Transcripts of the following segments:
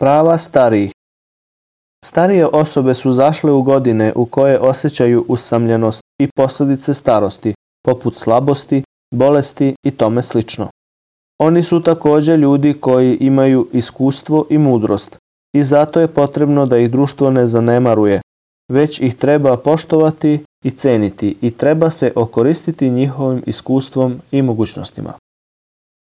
Prava starijih Starije osobe su zašle u godine u koje osjećaju usamljenost i posljedice starosti, poput slabosti, bolesti i tome slično. Oni su također ljudi koji imaju iskustvo i mudrost i zato je potrebno da ih društvo ne zanemaruje, već ih treba poštovati i ceniti i treba se okoristiti njihovim iskustvom i mogućnostima.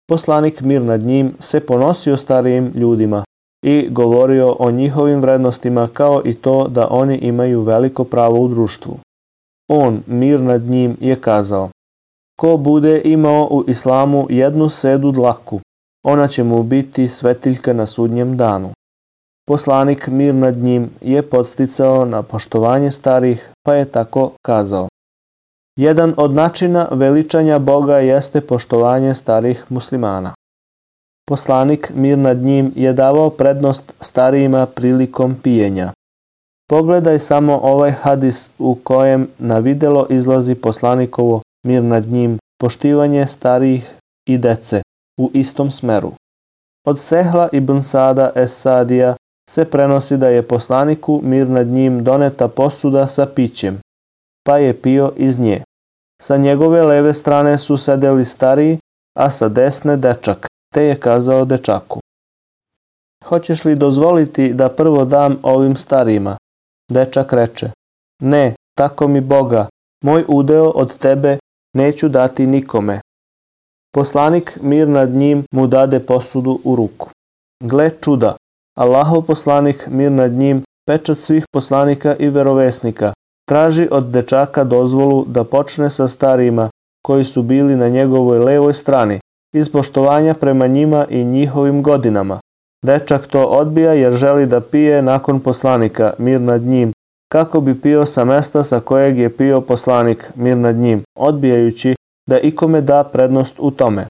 Poslanik mir nad njim se ponosio starijim ljudima i govorio o njihovim vrednostima kao i to da oni imaju veliko pravo u društvu. On, mir nad njim, je kazao Ko bude imao u islamu jednu sedu dlaku, ona će mu biti svetiljka na sudnjem danu. Poslanik mir nad njim je podsticao na poštovanje starih, pa je tako kazao. Jedan od načina veličanja Boga jeste poštovanje starih muslimana. Poslanik mir nad njim je davao prednost starijima prilikom pijenja. Pogledaj samo ovaj hadis u kojem na videlo izlazi poslanikovo mir nad njim poštivanje starijih i dece u istom smeru. Od Sehla ibn Sada es Sadija se prenosi da je poslaniku mir nad njim doneta posuda sa pićem, pa je pio iz nje. Sa njegove leve strane su sedeli stariji, a sa desne dečak, te je kazao dečaku. Hoćeš li dozvoliti da prvo dam ovim starijima? Dečak reče, ne, tako mi Boga, moj udeo od tebe neću dati nikome. Poslanik mir nad njim mu dade posudu u ruku. Gle čuda, Allahov poslanik mir nad njim, pečat svih poslanika i verovesnika, traži od dečaka dozvolu da počne sa starijima koji su bili na njegovoj levoj strani, iz poštovanja prema njima i njihovim godinama. Dečak to odbija jer želi da pije nakon poslanika, mir nad njim, kako bi pio sa mesta sa kojeg je pio poslanik, mir nad njim, odbijajući da ikome da prednost u tome.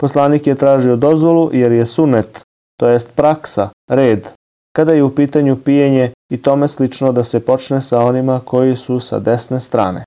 Poslanik je tražio dozvolu jer je sunet, to jest praksa, red, kada je u pitanju pijenje i tome slično da se počne sa onima koji su sa desne strane.